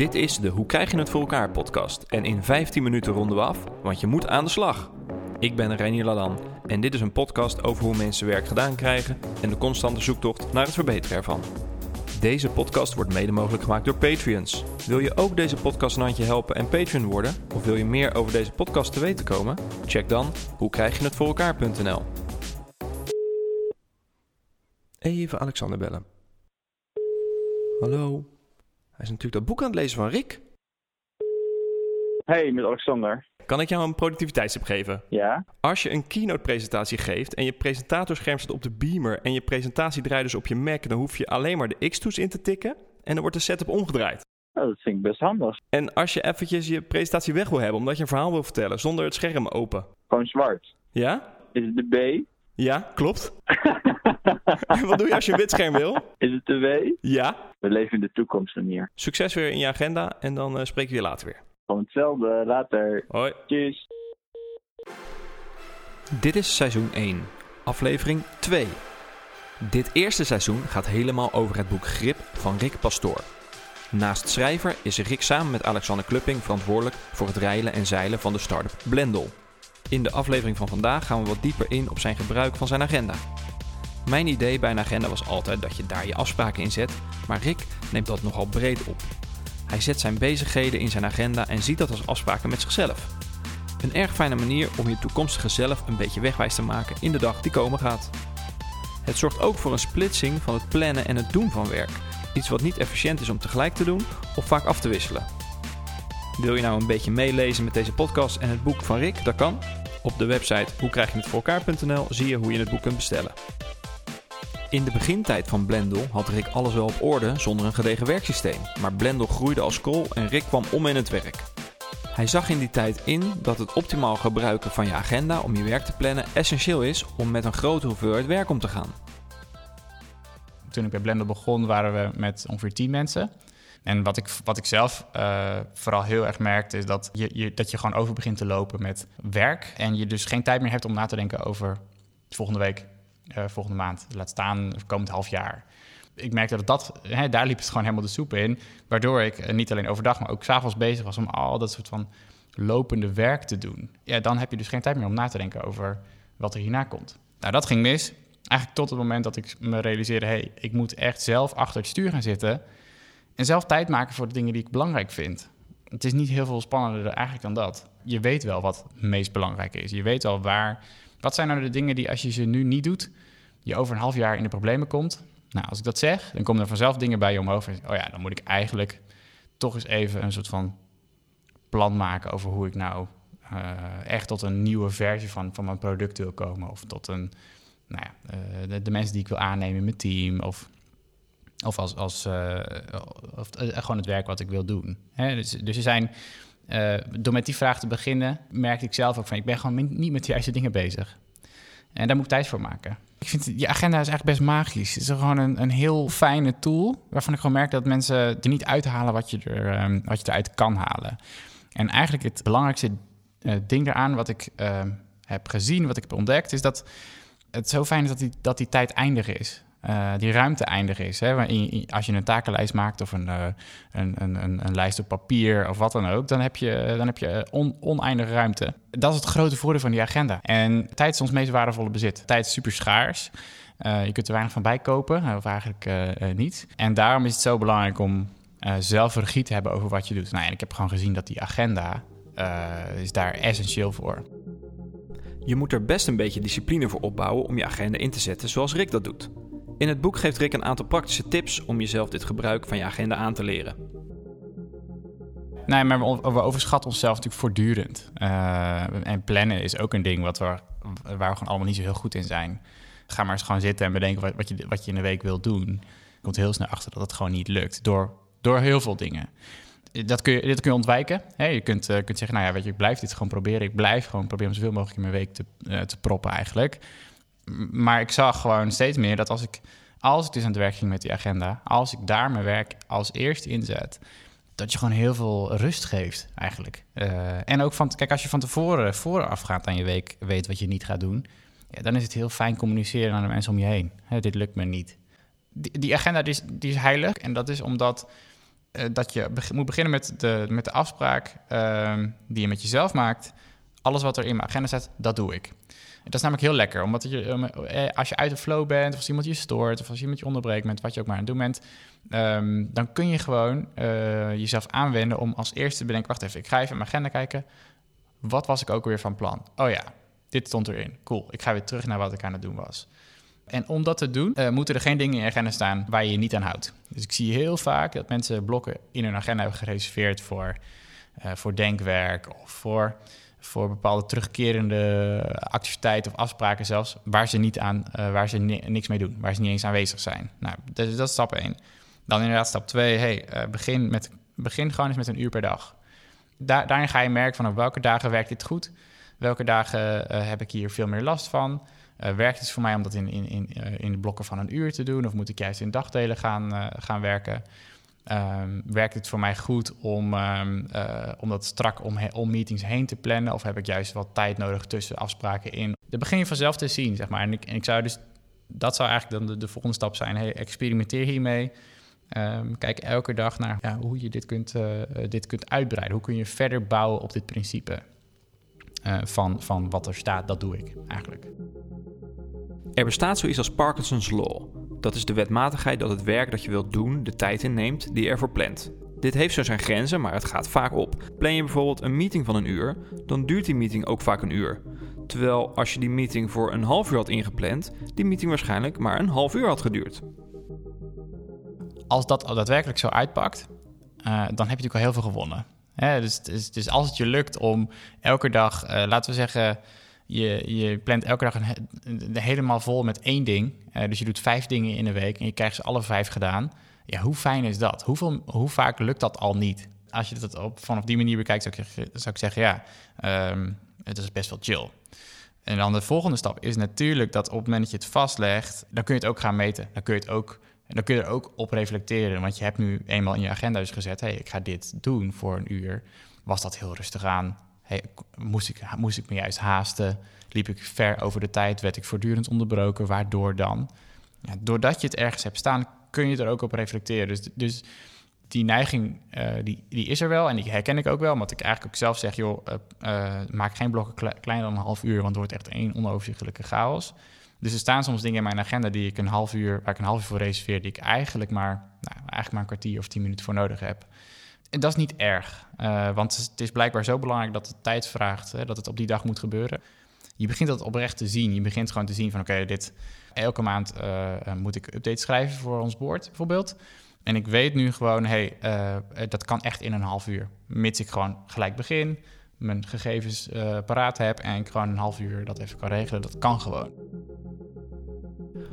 Dit is de Hoe krijg je het voor elkaar podcast. En in 15 minuten ronden we af, want je moet aan de slag. Ik ben Reinier Ladan en dit is een podcast over hoe mensen werk gedaan krijgen en de constante zoektocht naar het verbeteren ervan. Deze podcast wordt mede mogelijk gemaakt door Patreons. Wil je ook deze podcast een handje helpen en Patreon worden? Of wil je meer over deze podcast te weten komen? Check dan hoe krijg je het voor elkaar.nl. Even Alexander bellen. Hallo. Hij is natuurlijk dat boek aan het lezen van Rick. Hey, met Alexander. Kan ik jou een productiviteitstip geven? Ja? Als je een keynote-presentatie geeft en je presentatorscherm staat op de beamer en je presentatie draait dus op je Mac, dan hoef je alleen maar de X-toets in te tikken en dan wordt de setup omgedraaid. Oh, dat vind ik best handig. En als je eventjes je presentatie weg wil hebben omdat je een verhaal wil vertellen zonder het scherm open. Gewoon zwart. Ja? Is het de B? Ja, klopt. En wat doe je als je een wit scherm wil? Is het de W? Ja. We leven in de toekomst dan hier. Succes weer in je agenda en dan eh, spreken we je later weer. Gewoon hetzelfde. Later. Hoi. Tjus. Dit is seizoen 1, aflevering 2. Dit eerste seizoen gaat helemaal over het boek Grip van Rick Pastoor. Naast schrijver is Rick samen met Alexander Klupping verantwoordelijk voor het reilen en zeilen van de start-up Blendel. In de aflevering van vandaag gaan we wat dieper in op zijn gebruik van zijn agenda. Mijn idee bij een agenda was altijd dat je daar je afspraken in zet, maar Rick neemt dat nogal breed op. Hij zet zijn bezigheden in zijn agenda en ziet dat als afspraken met zichzelf. Een erg fijne manier om je toekomstige zelf een beetje wegwijs te maken in de dag die komen gaat. Het zorgt ook voor een splitsing van het plannen en het doen van werk. Iets wat niet efficiënt is om tegelijk te doen of vaak af te wisselen. Wil je nou een beetje meelezen met deze podcast en het boek van Rick? Dat kan. Op de website hoe krijg je het voor elkaar.nl zie je hoe je het boek kunt bestellen. In de begintijd van Blendel had Rick alles wel op orde zonder een gedegen werksysteem. Maar Blendel groeide als kool en Rick kwam om in het werk. Hij zag in die tijd in dat het optimaal gebruiken van je agenda om je werk te plannen essentieel is om met een grote hoeveelheid werk om te gaan. Toen ik bij Blender begon, waren we met ongeveer 10 mensen. En wat ik, wat ik zelf uh, vooral heel erg merkte, is dat je, je, dat je gewoon over begint te lopen met werk. En je dus geen tijd meer hebt om na te denken over volgende week, uh, volgende maand. Laat staan komend half jaar. Ik merkte dat, dat hè, daar liep het gewoon helemaal de soep in. Waardoor ik uh, niet alleen overdag, maar ook s'avonds bezig was om al dat soort van lopende werk te doen. Ja, dan heb je dus geen tijd meer om na te denken over wat er hierna komt. Nou, dat ging mis. Eigenlijk tot het moment dat ik me realiseerde... hé, hey, ik moet echt zelf achter het stuur gaan zitten... en zelf tijd maken voor de dingen die ik belangrijk vind. Het is niet heel veel spannender eigenlijk dan dat. Je weet wel wat het meest belangrijk is. Je weet al waar... Wat zijn nou de dingen die als je ze nu niet doet... je over een half jaar in de problemen komt? Nou, als ik dat zeg, dan komen er vanzelf dingen bij je omhoog. Oh ja, dan moet ik eigenlijk toch eens even een soort van plan maken... over hoe ik nou uh, echt tot een nieuwe versie van, van mijn product wil komen... of tot een nou ja, uh, de, mensen die ik wil aannemen in mijn team of, of, als, als, uh, of gewoon het werk wat ik wil doen. Hè? Dus, dus er zijn, door met die vraag te beginnen, merkte ik zelf ook van ik ben gewoon niet met de juiste dingen bezig. En daar moet ik tijd voor maken. Ik vind die agenda is eigenlijk best magisch. Het is gewoon een, een heel fijne tool waarvan ik gewoon merk dat mensen er niet uithalen wat je, er, um, wat je eruit kan halen. En eigenlijk het belangrijkste ding daaraan wat ik heb gezien, wat ik heb ontdekt, is dat het zo fijn is dat die, dat die tijd eindig is. Uh, die ruimte eindig is. Hè? Als je een takenlijst maakt of een, uh, een, een, een, een, lijst op papier of wat dan ook, dan heb je, dan heb je on, oneindige ruimte. Dat is het grote voordeel van die agenda. En tijd is ons meest waardevolle bezit. Tijd is super schaars. Je kunt er weinig van bijkopen, of eigenlijk niet. En daarom is het zo belangrijk om zelf regie te hebben over wat je doet. Nou, en ik heb gewoon gezien dat die agenda is daar essentieel voor. Je moet er best een beetje discipline voor opbouwen om je agenda in te zetten zoals Rick dat doet. In het boek geeft Rick een aantal praktische tips om jezelf dit gebruik van je agenda aan te leren. Nee, maar we, overschatten onszelf natuurlijk voortdurend. Uh, en plannen is ook een ding wat we, waar we gewoon allemaal niet zo heel goed in zijn. Ga maar eens gewoon zitten en bedenken wat, je, wat je in de week wilt doen. Je komt heel snel achter dat het gewoon niet lukt. Door, door heel veel dingen dat kun je, dit kun je ontwijken. Je kunt, uh, kunt zeggen, nou ja, weet je, ik blijf dit gewoon proberen. Ik blijf gewoon proberen zoveel mogelijk in mijn week te, uh, te proppen eigenlijk. Maar ik zag gewoon steeds meer dat als ik, als ik dus aan het werk ging met die agenda... als ik daar mijn werk als eerst inzet... dat je gewoon heel veel rust geeft eigenlijk. Uh, en ook van, kijk, als je van tevoren voorafgaand aan je week weet wat je niet gaat doen... Ja, dan is het heel fijn communiceren aan de mensen om je heen. Hè, dit lukt me niet. Die, die agenda die is, die is heilig en dat is omdat eh, dat je moet beginnen met de, met de afspraak ehm, die je met jezelf maakt. Alles wat er in mijn agenda staat, dat doe ik. Dat is namelijk heel lekker, omdat je, eh, als je uit de flow bent, of als iemand je stoort, of als iemand je onderbreekt met wat je ook maar aan het doen bent, ehm, dan kun je gewoon jezelf aanwenden om als eerste te bedenken: wacht even, ik ga even mijn agenda kijken. Wat was ik ook weer van plan? Oh ja, dit stond erin. Cool, ik ga weer terug naar wat ik aan het doen was. En om dat te doen, uh, moeten er geen dingen in je agenda staan waar je je niet aan houdt. Dus ik zie heel vaak dat mensen blokken in hun agenda hebben gereserveerd voor, voor denkwerk of voor, voor bepaalde terugkerende activiteiten of afspraken zelfs, waar ze, niet aan, uh, waar ze niks mee doen, waar ze niet eens aanwezig zijn. Nou, dat is, stap 1. Dan inderdaad stap 2, hey, begin, met, begin gewoon eens met een uur per dag. Daar, daarin ga je merken van op welke dagen werkt dit goed, welke dagen heb ik hier veel meer last van. Werkt het voor mij om dat in, in, in, in blokken van een uur te doen? Of moet ik juist in dagdelen gaan, gaan werken? Um, werkt het voor mij goed om, um, om dat strak om, om meetings heen te plannen? Of heb ik juist wat tijd nodig tussen afspraken in? Dat begin je vanzelf te zien, zeg maar. En ik, ik zou dus, dat zou eigenlijk dan de, de volgende stap zijn. Experimenteer hiermee. Um, kijk elke dag naar ja, hoe je dit kunt, dit kunt uitbreiden. Hoe kun je verder bouwen op dit principe? van, van wat er staat, dat doe ik eigenlijk. Er bestaat zoiets als Parkinson's Law. Dat is de wetmatigheid dat het werk dat je wilt doen de tijd inneemt die je ervoor plant. Dit heeft zo zijn grenzen, maar het gaat vaak op. Plan je bijvoorbeeld een meeting van een uur, dan duurt die meeting ook vaak een uur. Terwijl als je die meeting voor een half uur had ingepland, die meeting waarschijnlijk maar een half uur had geduurd. Als dat daadwerkelijk zo uitpakt, uh, dan heb je natuurlijk al heel veel gewonnen. dus, dus, als het je lukt om elke dag, uh, laten we zeggen, je, je plant elke dag een, helemaal vol met één ding. Uh, dus je doet vijf dingen in een week en je krijgt ze alle vijf gedaan. Ja, hoe fijn is dat? Hoeveel, hoe vaak lukt dat al niet? Als je dat op, van op die manier bekijkt, zou ik, zou ik zeggen, ja, um, het is best wel chill. En dan de volgende stap is natuurlijk dat op het moment dat je het vastlegt, dan kun je het ook gaan meten. Dan kun je, het ook, dan kun je er ook op reflecteren. Want je hebt nu eenmaal in je agenda dus gezet, hey, ik ga dit doen voor een uur. Was dat heel rustig aan? Moest, ik, moest ik me juist haasten? Liep ik ver over de tijd? Werd ik voortdurend onderbroken? Waardoor dan? Ja, doordat je het ergens hebt staan, kun je er ook op reflecteren. Dus, dus die neiging, uh, die, die is er wel en die herken ik ook wel. Want ik eigenlijk ook zelf zeg, joh, uh, uh, maak geen blokken kleiner dan een half uur... want het wordt echt één onoverzichtelijke chaos. Dus er staan soms dingen in mijn agenda die ik een half uur, waar ik een half uur voor reserveer... die ik eigenlijk maar, nou, eigenlijk maar een kwartier of tien minuten voor nodig heb dat is niet erg, uh, want het is blijkbaar zo belangrijk dat het tijd vraagt, hè, dat het op die dag moet gebeuren. Je begint dat oprecht te zien. Je begint gewoon te zien van oké, dit elke maand uh, moet ik updates schrijven voor ons board bijvoorbeeld. En ik weet nu gewoon, hey, dat kan echt in een half uur. Mits ik gewoon gelijk begin, mijn gegevens paraat heb en ik gewoon een half uur dat even kan regelen. Dat kan gewoon.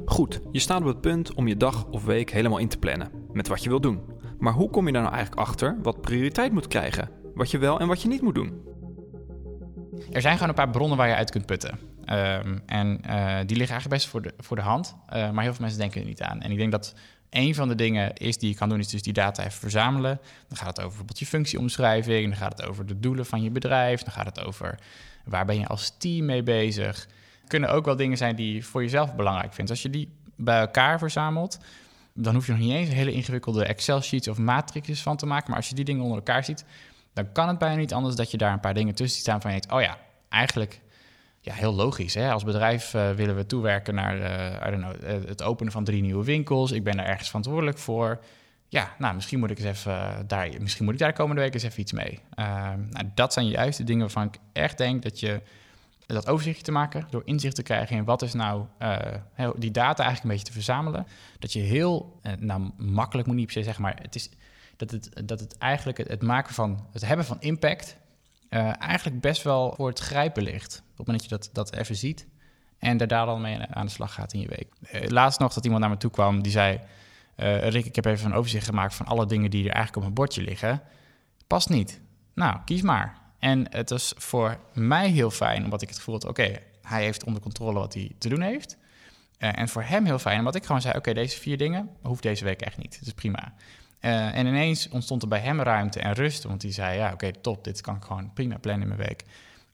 Goed, je staat op het punt om je dag of week helemaal in te plannen met wat je wilt doen. Maar hoe kom je daar nou eigenlijk achter wat prioriteit moet krijgen? Wat je wel en wat je niet moet doen? Er zijn gewoon een paar bronnen waar je uit kunt putten. Um, en uh, die liggen eigenlijk best voor de, voor de hand. Uh, maar heel veel mensen denken er niet aan. En ik denk dat een van de dingen is die je kan doen, is dus die data even verzamelen. Dan gaat het over bijvoorbeeld je functieomschrijving. Dan gaat het over de doelen van je bedrijf. Dan gaat het over waar ben je als team mee bezig. Kunnen ook wel dingen zijn die je voor jezelf belangrijk vindt. Als je die bij elkaar verzamelt, dan hoef je nog niet eens hele ingewikkelde Excel-sheets of matrices van te maken. Maar als je die dingen onder elkaar ziet, dan kan het bijna niet anders dat je daar een paar dingen tussen ziet staan van je denkt, oh ja, eigenlijk ja, heel logisch. Hè? Als bedrijf uh, willen we toewerken naar uh, I don't know, uh, het openen van drie nieuwe winkels. Ik ben daar ergens verantwoordelijk voor. Ja, nou, misschien moet ik eens even daar, misschien moet ik daar de komende week eens even iets mee. Nou, dat zijn juist de dingen waarvan ik echt denk dat je dat overzichtje te maken, door inzicht te krijgen in wat is nou uh, die data eigenlijk een beetje te verzamelen. Dat je heel, uh, nou makkelijk moet niet per se zeggen, maar het is dat het, dat het eigenlijk het, maken van, het hebben van impact, uh, eigenlijk best wel voor het grijpen ligt. Op het moment dat je dat, dat even ziet en daar dan mee aan de slag gaat in je week. laatst nog dat iemand naar me toe kwam die zei, Rick, ik heb even een overzicht gemaakt van alle dingen die er eigenlijk op mijn bordje liggen. Past niet. Nou, kies maar. En het was voor mij heel fijn, omdat ik het gevoel had: oké, hij heeft onder controle wat hij te doen heeft. Uh, en voor hem heel fijn, omdat ik gewoon zei: oké, deze vier dingen hoeft deze week echt niet. Dat is prima. Uh, en ineens ontstond er bij hem ruimte en rust, want hij zei: ja, oké, top, dit kan ik gewoon prima plannen in mijn week.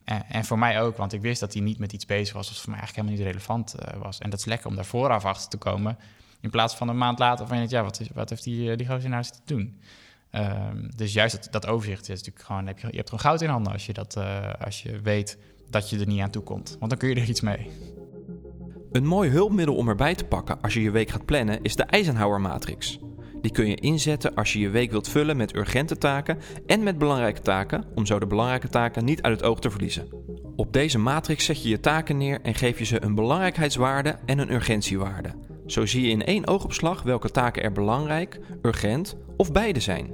Uh, en voor mij ook, want ik wist dat hij niet met iets bezig was, wat voor mij eigenlijk helemaal niet relevant was. En dat is lekker om daar vooraf achter te komen, in plaats van een maand later van ja, wat, is, wat heeft die, die gozer nou te doen? Ehm, dus juist dat, dat overzicht is natuurlijk gewoon, heb je, je hebt gewoon goud in handen als je, dat, eh, als je weet dat je er niet aan toe komt. Want dan kun je er iets mee. Een mooi hulpmiddel om erbij te pakken als je je week gaat plannen is de Eisenhower-matrix. Die kun je inzetten als je je week wilt vullen met urgente taken en met belangrijke taken, om zo de belangrijke taken niet uit het oog te verliezen. Op deze matrix zet je je taken neer en geef je ze een belangrijkheidswaarde en een urgentiewaarde. Zo zie je in één oogopslag welke taken er belangrijk, urgent of beide zijn.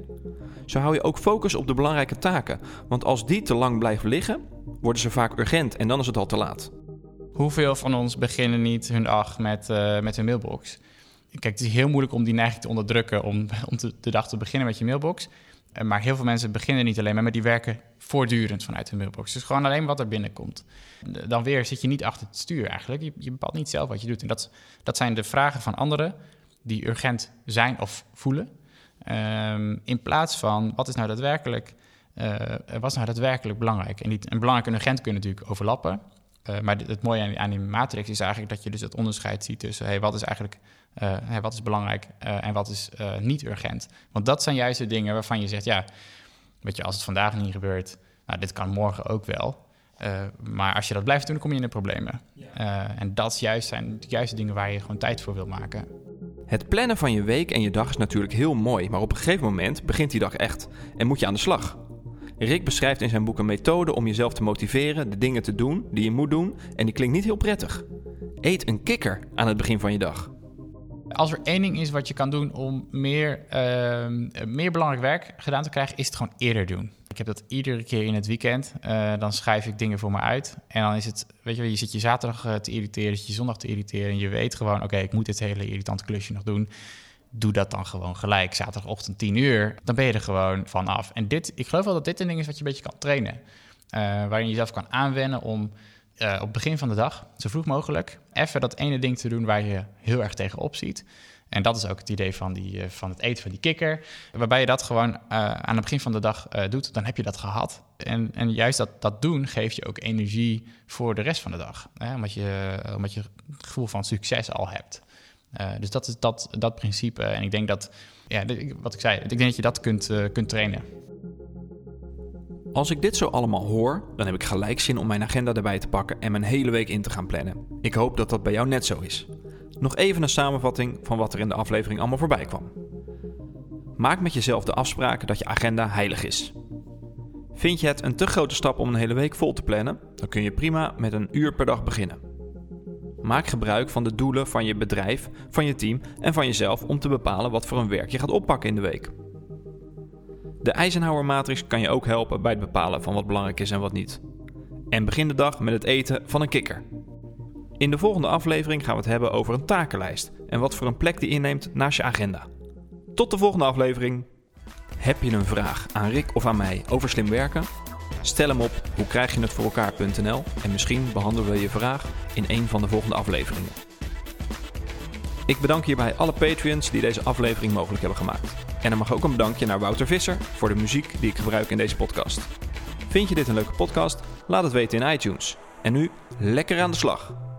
Zo hou je ook focus op de belangrijke taken, want als die te lang blijven liggen, worden ze vaak urgent en dan is het al te laat. Hoeveel van ons beginnen niet hun dag met, uh, met hun mailbox? Kijk, het is heel moeilijk om die neiging te onderdrukken om, om de dag te beginnen met je mailbox. Eh, maar heel veel mensen beginnen niet alleen maar, maar die werken voortdurend vanuit hun mailbox. Dus gewoon alleen wat er binnenkomt. Dan weer zit je niet achter het stuur eigenlijk. Je, je bepaalt niet zelf wat je doet. En dat, dat zijn de vragen van anderen die urgent zijn of voelen. Um, in plaats van wat is nou daadwerkelijk, uh, wat is nou daadwerkelijk belangrijk? En, niet, en belangrijk en urgent kunnen natuurlijk overlappen. Uh, maar het mooie aan, aan, die matrix is eigenlijk dat je dus het onderscheid ziet tussen hey, wat is eigenlijk uh, hey, wat is belangrijk en wat is niet urgent. Want dat zijn juist de dingen waarvan je zegt, ja, weet je, als het vandaag niet gebeurt, nou, dit kan morgen ook wel. maar als je dat blijft doen, dan kom je in de problemen. Ja. en dat juist zijn de juiste dingen waar je gewoon tijd voor wil maken. Het plannen van je week en je dag is natuurlijk heel mooi, maar op een gegeven moment begint die dag echt en moet je aan de slag. Rick beschrijft in zijn boek een methode om jezelf te motiveren de dingen te doen die je moet doen en die klinkt niet heel prettig. Eet een kikker aan het begin van je dag. Als er één ding is wat je kan doen om meer, uh, meer belangrijk werk gedaan te krijgen, is het gewoon eerder doen. Ik heb dat iedere keer in het weekend. Uh, dan schrijf ik dingen voor me uit. En dan is het, weet je je zit je zaterdag uh, te irriteren, zit je zondag te irriteren. En je weet gewoon, oké, ik moet dit hele irritante klusje nog doen. Doe dat dan gewoon gelijk, zaterdagochtend 10 uur. Dan ben je er gewoon vanaf. En dit, ik geloof wel dat dit een ding is wat je een beetje kan trainen. Uh, waarin je jezelf kan aanwennen om uh, op het begin van de dag, zo vroeg mogelijk, even dat ene ding te doen waar je heel erg tegenop ziet. En dat is ook het idee van, die, van het eten van die kikker. Waarbij je dat gewoon aan het begin van de dag doet, dan heb je dat gehad. En, en juist dat, dat doen geeft je ook energie voor de rest van de dag. Hè? Omdat, je, omdat je het gevoel van succes al hebt. Uh, dus dat is dat, dat principe. En ik denk dat, ja, wat ik zei, ik denk dat je dat kunt, kunt trainen. Als ik dit zo allemaal hoor, dan heb ik gelijk zin om mijn agenda erbij te pakken en mijn hele week in te gaan plannen. Ik hoop dat dat bij jou net zo is. Nog even een samenvatting van wat er in de aflevering allemaal voorbij kwam. Maak met jezelf de afspraken dat je agenda heilig is. Vind je het een te grote stap om een hele week vol te plannen, dan kun je prima met een uur per dag beginnen. Maak gebruik van de doelen van je bedrijf, van je team en van jezelf om te bepalen wat voor een werk je gaat oppakken in de week. De Eisenhower-matrix kan je ook helpen bij het bepalen van wat belangrijk is en wat niet. En begin de dag met het eten van een kikker. In de volgende aflevering gaan we het hebben over een takenlijst en wat voor een plek die inneemt naast je agenda. Tot de volgende aflevering. Heb je een vraag aan Rick of aan mij over slim werken? Stel hem op hoe krijg je het voor elkaar.nl en misschien behandelen we je vraag in een van de volgende afleveringen. Ik bedank hierbij alle Patreons die deze aflevering mogelijk hebben gemaakt. En er mag ook een bedankje naar Wouter Visser voor de muziek die ik gebruik in deze podcast. Vind je dit een leuke podcast? Laat het weten in iTunes. En nu lekker aan de slag.